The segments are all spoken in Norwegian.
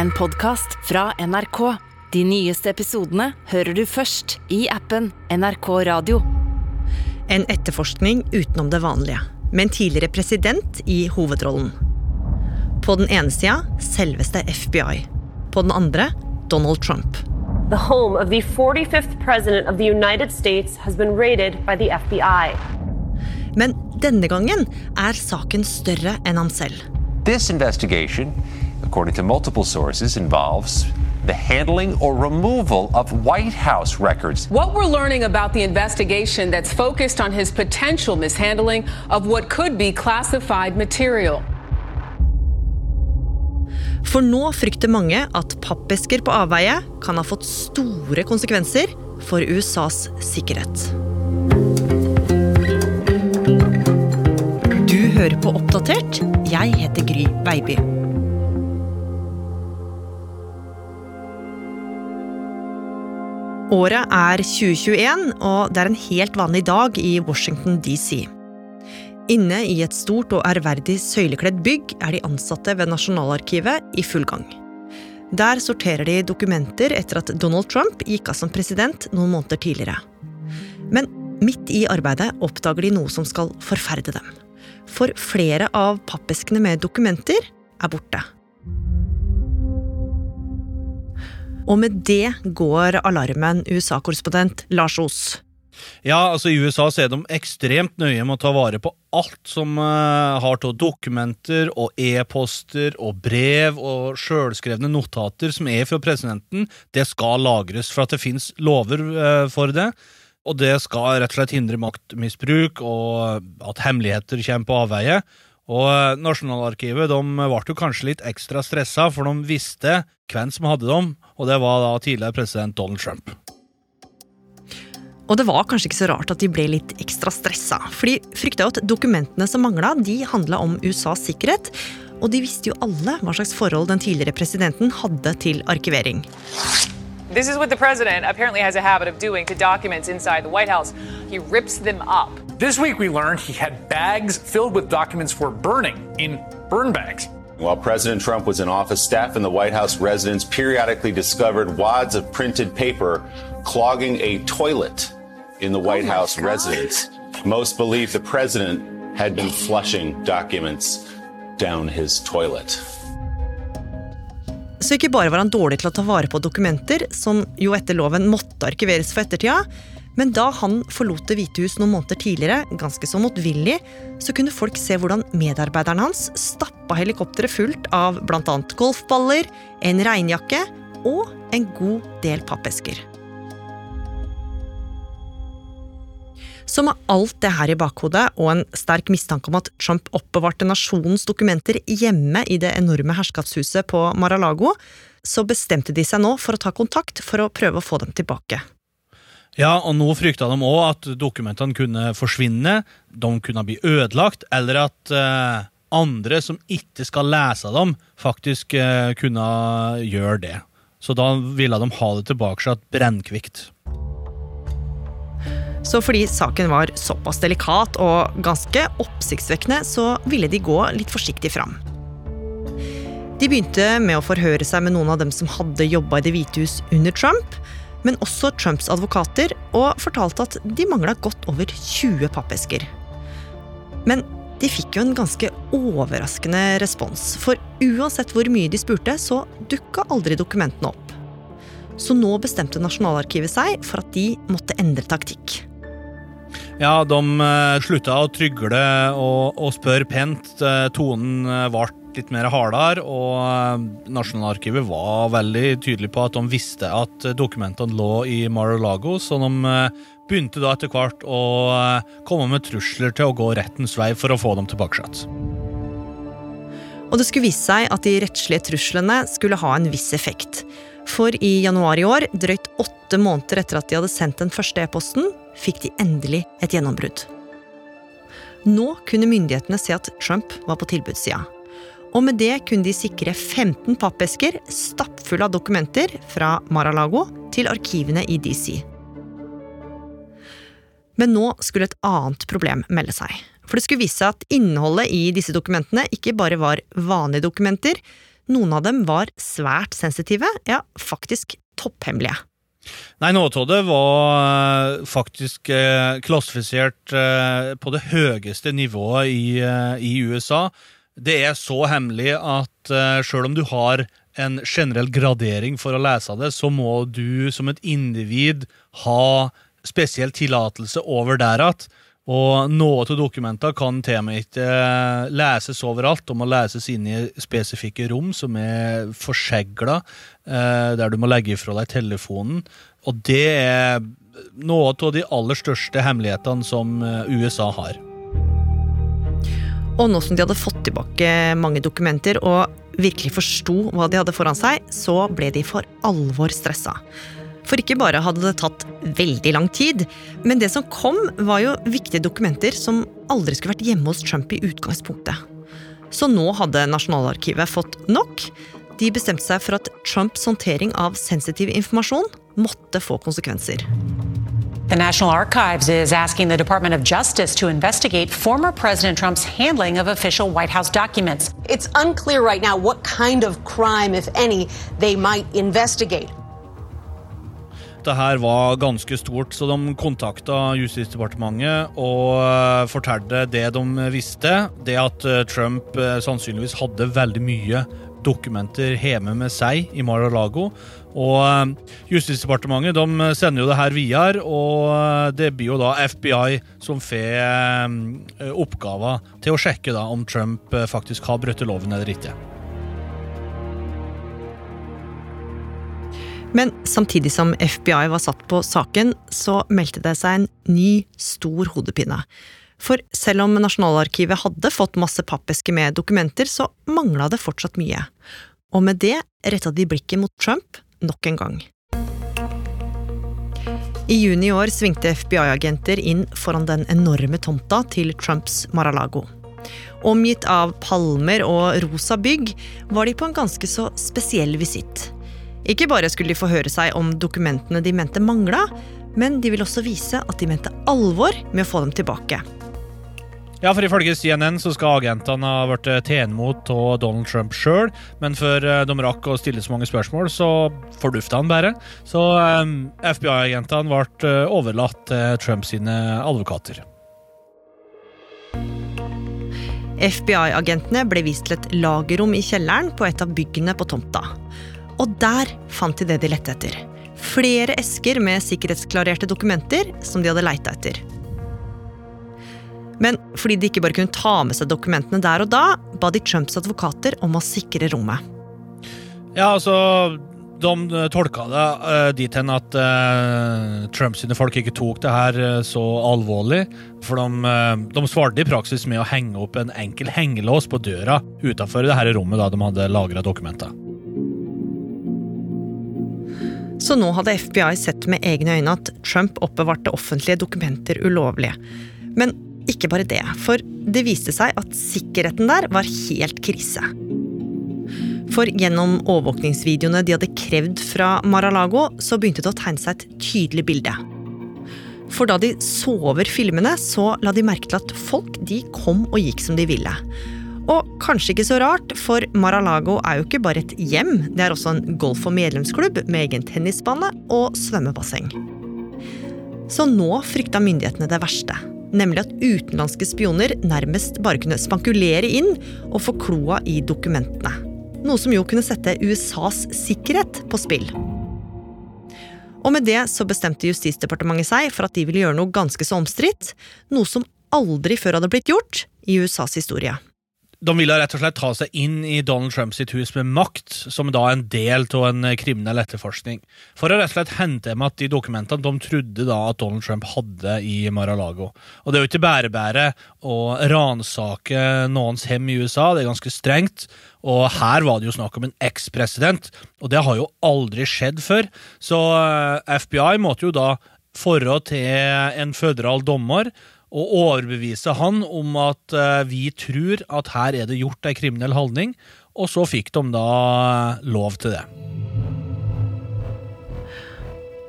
en podkast fra NRK. De nyeste episodene hører du først i appen NRK Radio. En etterforskning utenom det vanlige, med en tidligere president i hovedrollen. På den ene sida selveste FBI. På den andre Donald Trump. The home of the 45th President of the United States has been raided by the FBI. Men denne gangen er saken større enn ham selv. This investigation, according to multiple sources, involves the handling or removal of White House records. What we're learning about the investigation that's focused on his potential mishandling of what could be classified material. For nå frykter mange at pappesker på avveie kan ha fått store konsekvenser for USAs sikkerhet. Du hører på Oppdatert. Jeg heter Gry Baby. Året er 2021, og det er en helt vanlig dag i Washington DC. Inne i et stort og ærverdig søylekledd bygg er de ansatte ved Nasjonalarkivet i full gang. Der sorterer de dokumenter etter at Donald Trump gikk av som president noen måneder tidligere. Men midt i arbeidet oppdager de noe som skal forferde dem. For flere av pappeskene med dokumenter er borte. Og med det går alarmen, USA-korrespondent Lars Os. Ja, altså I USA så er de ekstremt nøye med å ta vare på alt som uh, har av dokumenter og e-poster og brev og sjølskrevne notater som er fra presidenten. Det skal lagres, for at det fins lover uh, for det. Og det skal rett og slett hindre maktmisbruk og at hemmeligheter kommer på avveie. Og uh, Nasjonalarkivet de ble jo kanskje litt ekstra stressa, for de visste hvem som hadde dem, og det var da tidligere president Donald Trump. Og det var kanskje ikke så rart at de ble litt ekstra stressa. For de frykta jo at dokumentene som mangla, de handla om USAs sikkerhet. Og de visste jo alle hva slags forhold den tidligere presidenten hadde til arkivering. This is what the president apparently has a habit of doing to documents inside the White House. He rips them up. This week we learned he had bags filled with documents for burning in burn bags. While President Trump was in office, staff in the White House residence periodically discovered wads of printed paper clogging a toilet in the White Oh House God. residence. Most believe the president had been flushing documents down his toilet. Så ikke bare var han dårlig til å ta vare på dokumenter, som jo etter loven måtte arkiveres for ettertida, men da han forlot Det hvite hus noen måneder tidligere, ganske så motvillig, så kunne folk se hvordan medarbeideren hans stappa helikopteret fullt av bl.a. golfballer, en regnjakke og en god del pappesker. Så med alt det her i bakhodet og en sterk mistanke om at Trump oppbevarte nasjonens dokumenter hjemme i det enorme herskapshuset på Mar-a-Lago, så bestemte de seg nå for å ta kontakt for å prøve å få dem tilbake. Ja, og nå frykta de òg at dokumentene kunne forsvinne, de kunne bli ødelagt, eller at eh, andre som ikke skal lese dem, faktisk eh, kunne gjøre det. Så da ville de ha det tilbake seg brennkvikt. Så fordi saken var såpass delikat og ganske oppsiktsvekkende, så ville de gå litt forsiktig fram. De begynte med å forhøre seg med noen av dem som hadde jobba i Det hvite hus under Trump, men også Trumps advokater, og fortalte at de mangla godt over 20 pappesker. Men de fikk jo en ganske overraskende respons, for uansett hvor mye de spurte, så dukka aldri dokumentene opp. Så nå bestemte Nasjonalarkivet seg for at de måtte endre taktikk. Ja, de uh, slutta å trygle og, og spørre pent. Eh, tonen uh, ble litt mer hardere, og eh, Nasjonalarkivet var veldig tydelig på at de visste at eh, dokumentene lå i Mar-a-Lago, så de eh, begynte da etter hvert å eh, komme med trusler til å gå rettens vei for å få dem tilbake. Og det skulle vise seg at de rettslige truslene skulle ha en viss effekt. For i januar i år, drøyt åtte måneder etter at de hadde sendt den første e-posten, fikk de endelig et gjennombrudd. Nå kunne myndighetene se at Trump var på tilbudssida. Og med det kunne de sikre 15 pappesker stappfulle av dokumenter fra Mar-a-Lago til arkivene i DC. Men nå skulle et annet problem melde seg. For det skulle vise seg at innholdet i disse dokumentene ikke bare var vanlige dokumenter. Noen av dem var svært sensitive, ja, faktisk topphemmelige. Nei, noe av det var eh, faktisk eh, klassifisert eh, på det høyeste nivået i, i USA. Det er så hemmelig at sjøl om du har en generell gradering for å lese det, så må du som et individ ha spesiell tillatelse over der at og noe av dokumenter kan og ikke eh, leses overalt. De må leses inn i spesifikke rom som er forsegla, eh, der du må legge ifra deg telefonen. Og det er noe av de aller største hemmelighetene som eh, USA har. Og nå som de hadde fått tilbake mange dokumenter og virkelig forsto hva de hadde foran seg, så ble de for alvor stressa. For ikke bare hadde det tatt veldig lang tid, men det som kom, var jo viktige dokumenter som aldri skulle vært hjemme hos Trump i utgangspunktet. Så nå hadde Nasjonalarkivet fått nok. De bestemte seg for at Trumps håndtering av sensitiv informasjon måtte få konsekvenser. The National Archives is asking the Department of Justice to investigate former President Trump's handling of official White House documents. It's unclear right now what kind of crime, if any, they might investigate. Dette her var ganske stort, så de kontakta Justisdepartementet og eh, fortalte det de visste. Det at eh, Trump eh, sannsynligvis hadde veldig mye dokumenter hjemme med seg i Mar-a-Lago. Og Justisdepartementet de sender jo det her videre, og det blir jo da FBI som får oppgaver til å sjekke da om Trump faktisk har brutt loven eller ikke. Men samtidig som FBI var satt på saken, så meldte det seg en ny, stor hodepine. For selv om Nasjonalarkivet hadde fått masse pappesker med dokumenter, så mangla det fortsatt mye. Og med det retta de blikket mot Trump nok en gang. I juni i år svingte FBI-agenter inn foran den enorme tomta til Trumps Mar-a-Lago. Omgitt av palmer og rosa bygg var de på en ganske så spesiell visitt. Ikke bare skulle de få høre seg om dokumentene de mente mangla, men de ville også vise at de mente alvor med å få dem tilbake. Ja, for Ifølge CNN så skal agentene ha vært tatt imot av Donald Trump sjøl, men før eh, de rakk å stille så mange spørsmål, så fordufta han bare. Så um, eh, FBI-agentene ble eh, overlatt til Trump sine advokater. FBI-agentene ble vist til et lagerrom i kjelleren på et av byggene på tomta. Og der fant de det de lette etter. Flere esker med sikkerhetsklarerte dokumenter som de hadde leita etter. Men fordi de ikke bare kunne ta med seg dokumentene der og da, ba de Trumps advokater om å sikre rommet. Ja, altså De tolka det uh, dit hen at uh, Trumps folk ikke tok det her uh, så alvorlig. For de, uh, de, svarte i praksis med å henge opp en enkel hengelås på døra utafor det her rommet da de hadde lagra dokumenter. Så nå hadde FBI sett med egne øyne at Trump oppbevarte offentlige dokumenter ulovlige. Men ikke bare det, for det viste seg at sikkerheten der var helt krise. For gjennom overvåkningsvideoene de hadde krevd fra Mar-a-Lago, så begynte det å tegne seg et tydelig bilde. For da de så over filmene, så la de merke til at folk de kom og gikk som de ville. Og kanskje ikke så rart, for Mar-a-Lago er jo ikke bare et hjem, det er også en golf- og medlemsklubb med egen tennisbane og svømmebasseng. Så nå frykta myndighetene det verste. Nemlig at utenlandske spioner nærmest bare kunne spankulere inn og få kloa i dokumentene. Noe som jo kunne sette USAs sikkerhet på spill. Og med det så bestemte Justisdepartementet seg for at de ville gjøre noe ganske så omstridt. Noe som aldri før hadde blitt gjort i USAs historie de ville rett og slett ta seg inn i Donald Trumps hus med makt, som da en del av en kriminell etterforskning. For å rett og slett hente med at de dokumentene de trodde da at Donald Trump hadde i Mar-a-Lago. Og det er jo ikke bare-bare å ransake noens hjem i USA, det er ganske strengt. Og her var det jo snakk om en ekspresident, og det har jo aldri skjedd før. Så eh, FBI måtte jo da forå til en føderal dommer og overbevise han om at uh, vi tror at her er det gjort ei kriminell handling, og så fikk de da lov til det.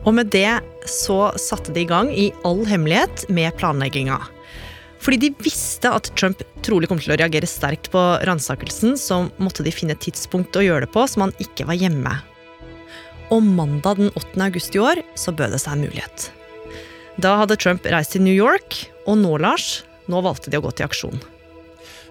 Og med det så satte de i gang i all hemmelighet med planlegginga. Fordi de visste at Trump trolig kom til å reagere sterkt på ransakelsen, så måtte de finne et tidspunkt å gjøre det på som han ikke var hjemme. Og mandag den 8. august i år så bød det seg en mulighet. Da hadde Trump reist til New York, og nå, Lars, nå valgte de å gå til aksjon.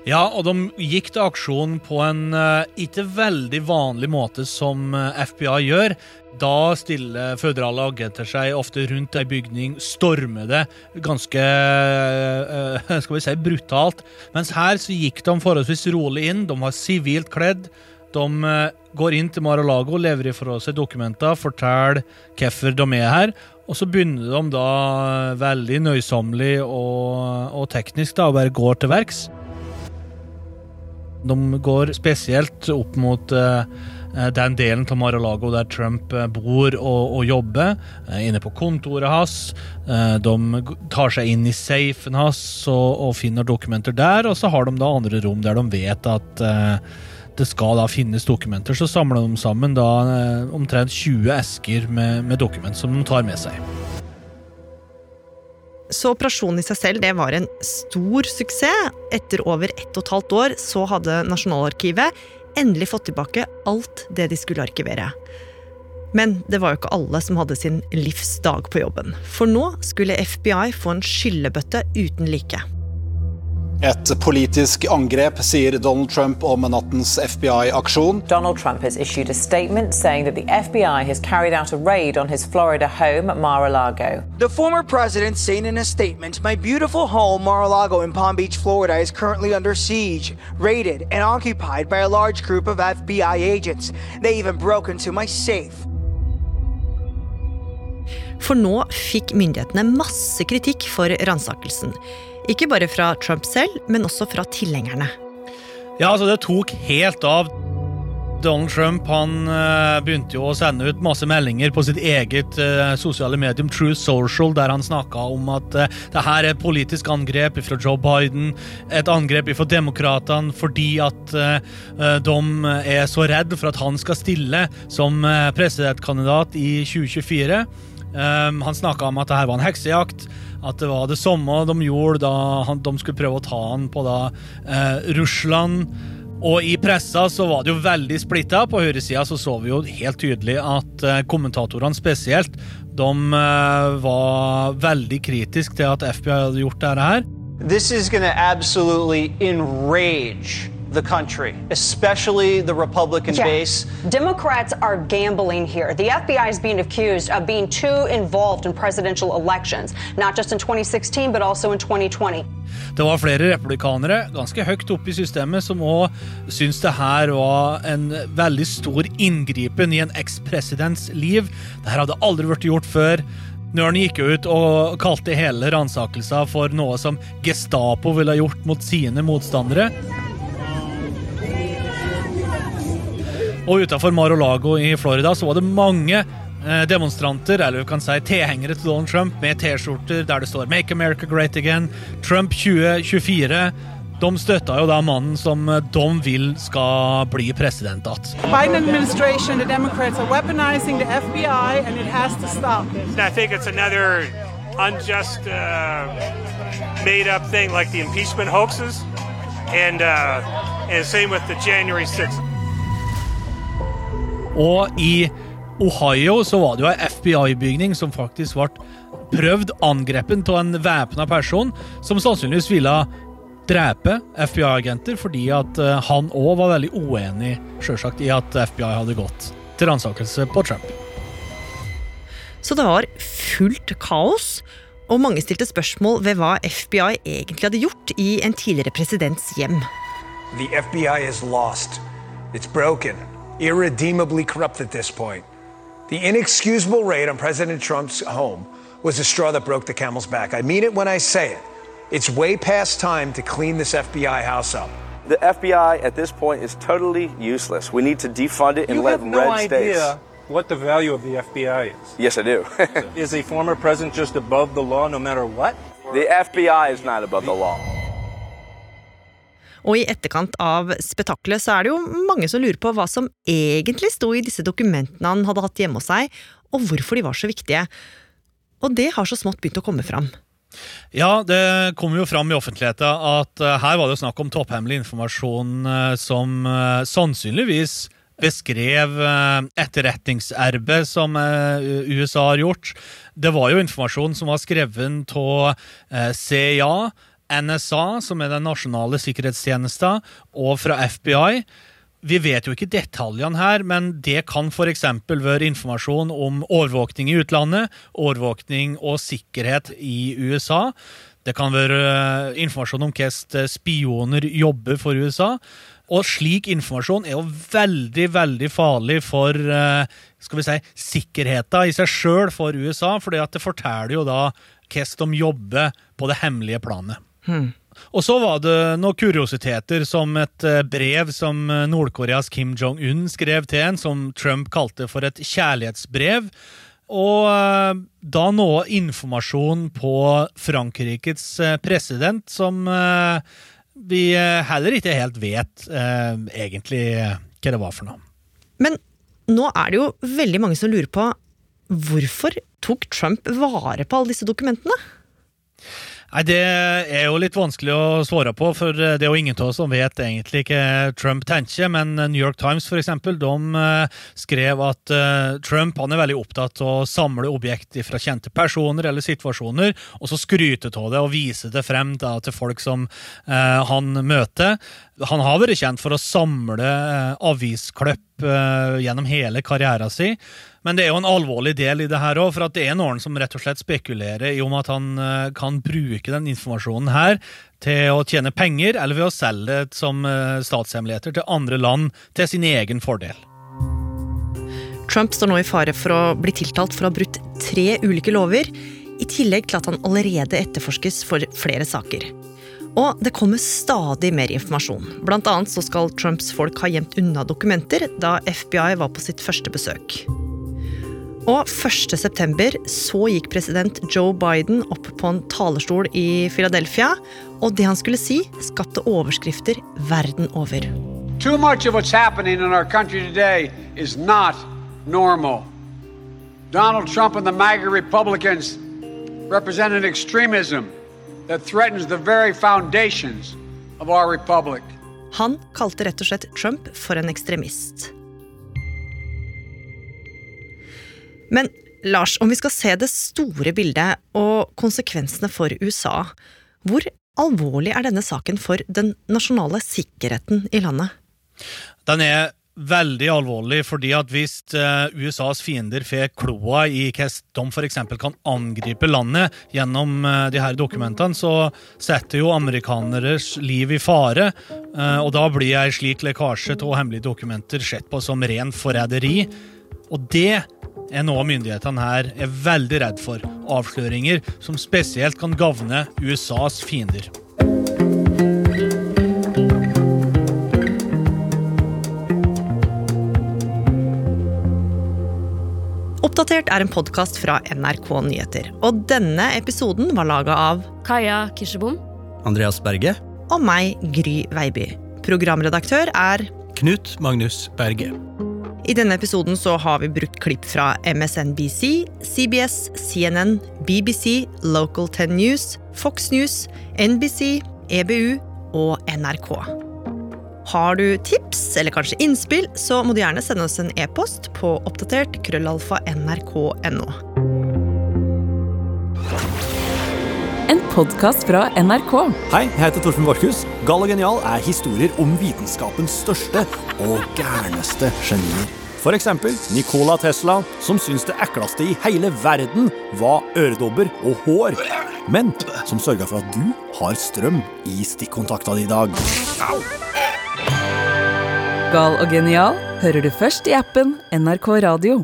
Ja, og de gikk til aksjon på en uh, ikke veldig vanlig måte som uh, FBI gjør. Da stiller føderale agenter seg ofte rundt ei bygning, stormer det ganske uh, skal vi si, brutalt. Mens her så gikk de forholdsvis rolig inn. De var sivilt kledd. De går inn til Mar-a-Lago, lever ifra seg dokumenter, forteller hvorfor de er her. Og så begynner de da veldig nøysommelig og, og teknisk da, og bare går til verks. De går spesielt opp mot uh, den delen av Mar-a-Lago der Trump bor og, og jobber. Uh, inne på kontoret hans. Uh, de tar seg inn i safen hans og, og, finner dokumenter der. Og så har de da andre rom der de vet at det skal da finnes dokumenter. Så samler de sammen da omtrent 20 esker med, med dokument som de tar med seg. Så operasjonen i seg selv det var en stor suksess. Etter over ett og et halvt år så hadde Nasjonalarkivet endelig fått tilbake alt det de skulle arkivere. Men det var jo ikke alle som hadde sin livs dag på jobben. For nå skulle FBI få en skyllebøtte uten like. Et politisk angrep, sier Donald Trump om nattens FBI-aksjon. Donald Trump has issued a statement saying that the FBI has carried out a raid on his Florida home, Mar-a-Lago. The former president saying in a statement, "My beautiful home, Mar-a-Lago in Palm Beach, Florida, is currently under siege, raided, and occupied by a large group of FBI agents. They even broke into my safe." For nå fikk myndighetene masse kritikk for ransakelsen. Ikke bare fra Trump selv, men også fra tilhengerne. Ja, altså Det tok helt av. Donald Trump han uh, begynte jo å sende ut masse meldinger på sitt eget uh, sosiale medium True Social, der han snakka om at uh, det her er et politisk angrep fra Joe Biden, et angrep fra demokratene fordi at de er så redd for at han skal stille som presidentkandidat i 2024. Um, han snakka om at det her var en heksejakt, at det var det samme de gjorde da han, de skulle prøve å ta han på da eh, Russland. Og i pressa så var det jo veldig splitta. På høyresida så så vi jo helt tydelig at eh, kommentatorene spesielt, de eh, var veldig kritiske til at FBI hadde gjort dette her. This is going to absolutely enrage the country, especially the Republican yeah. base. Democrats are gambling here. The FBI is being accused of being too involved in presidential elections, not just in 2016, but also in 2020. Det var flere republikanere ganske høyt oppe i systemet som òg syntes det her var en veldig stor inngripen i en ekspresidents liv. Dette hadde aldri vært gjort før. Nøren gikk ut og kalte hele ransakelsen for noe som Gestapo ville gjort mot sine motstandere. Og utafor Mar-o-Lago i Florida så var det mange eh, demonstranter, eller vi kan si tilhengere til Donald Trump, med T-skjorter der det står 'Make America Great Again', Trump 2024. De støtta jo da mannen som eh, de vil skal bli president igjen. Biden-administrasjonen, the Democrats are weaponizing FBI, og det må to stop. I think it's another unjust, uh, made-up thing like the impeachment hoaxes, and uh, and same with the January 6th. Og i Ohio så var det jo ei FBI-bygning som faktisk ble prøvd angrepen av en væpna person som sannsynligvis ville drepe FBI-agenter fordi at eh, han òg var veldig uenig selvsagt, i at FBI hadde gått til ransakelse på Trump. Så det var fullt kaos, og mange stilte spørsmål ved hva FBI egentlig hadde gjort i en tidligere presidents hjem. The FBI is lost. It's broken. Irredeemably corrupt at this point. The inexcusable raid on President Trump's home was a straw that broke the camel's back. I mean it when I say it. It's way past time to clean this FBI house up. The FBI at this point is totally useless. We need to defund it and you let have no red idea states. what the value of the FBI is. Yes, I do. is a former president just above the law no matter what? The FBI is not above the law. Og i etterkant av spetakkelet så er det jo mange som lurer på hva som egentlig sto i disse dokumentene han hadde hatt hjemme hos seg, og hvorfor de var så viktige. Og det har så smått begynt å komme fram. Ja, det kom jo fram i offentligheten at uh, her var det snakk om topphemmelig informasjon uh, som uh, sannsynligvis beskrev etterretningserbe som USA har gjort. Det var jo informasjon som var skrevet av CIA, NSA, som er den nasjonale sikkerhetstjenesten, og fra FBI. Vi vet jo ikke detaljene her, men det kan f.eks. være informasjon om overvåkning i utlandet, overvåkning og sikkerhet i USA. Det kan være eh, informasjon om hvordan spioner jobber for USA. Og slik informasjon er jo veldig, veldig farlig for eh, skal vi si, sikkerheten i seg sjøl for USA, for det forteller jo da hvordan de jobber på det hemmelige planet. Hmm. Og så var det noen kuriositeter, som et eh, brev som eh, Nord-Koreas Kim Jong-un skrev til en, som Trump kalte for et kjærlighetsbrev. Og eh, da noe informasjon på Frankrikes president som vi heller ikke helt vet egentlig hva det var for noe. Men nå er det jo veldig mange som lurer på hvorfor tok Trump vare på alle disse dokumentene? Nei, Det er jo litt vanskelig å svare på, for det er jo ingen av oss som vet egentlig hva Trump tenker. Men New York Times for eksempel, de eh, skrev at eh, Trump han er veldig opptatt av å samle objekt fra kjente personer eller situasjoner, og så skryte av det og vise det frem da, til folk som eh, han møter. Han har vært kjent for å samle eh, avisklipp uh, gjennom hele karrieren sin. Men det er jo en alvorlig del i det her òg, for at det er noen som rett og slett spekulerer i om at han uh, kan bruke den informasjonen her til å tjene penger, eller ved å selge det som uh, statshemmeligheter til andre land til sin egen fordel. Trump står nå i fare for å bli tiltalt for å ha brutt tre ulike lover, i tillegg til at han allerede etterforskes for flere saker. Og det kommer stadig mer informasjon. Blant annet så skal Trumps folk ha gjemt unna dokumenter da FBI var på sitt første besøk. Og 1.9 så gikk president Joe Biden opp på en talerstol i Philadelphia, og det han skulle si, skapte overskrifter verden over. Too much of what's happening in our country today is not normal. Donald Trump and the MAGA Republicans represent an extremism that threatens the very foundations of our republic. Han kalte rett og slett Trump for en ekstremist. Men Lars, om vi skal se det store bildet og konsekvensene for USA, hvor alvorlig er denne saken for den nasjonale sikkerheten i landet? Den er veldig alvorlig, fordi at hvis uh, USAs fiender får kloa i hvordan de f.eks. kan angripe landet gjennom uh, de her dokumentene, så setter jo amerikaneres liv i fare. Uh, og da blir ei slik lekkasje av hemmelige dokumenter sett på som ren forræderi. Og det er noe myndighetene her er veldig redd for. Avsløringer som spesielt kan gagne USAs fiender. Oppdatert er en podkast fra NRK Nyheter. Og denne episoden var laga av Kaja Kirsebom. Andreas Berge. Og meg, Gry Veiby. Programredaktør er Knut Magnus Berge. I denne episoden så har vi brukt klipp fra MSNBC, CBS, CNN, BBC, Local 10 News, Fox News, NBC, EBU og NRK. Har du tips eller kanskje innspill, så må du gjerne sende oss en e-post på oppdatert krøllalfa nrk.no. podkast fra NRK. Hei, jeg heter Torfinn Borchhus. Gal og genial er historier om vitenskapens største og gærneste genier. For eksempel Nicola Tesla, som syntes det ekleste i hele verden var øredobber og hår, men som sørga for at du har strøm i stikkontakta di i dag. Gal og genial hører du først i appen NRK Radio.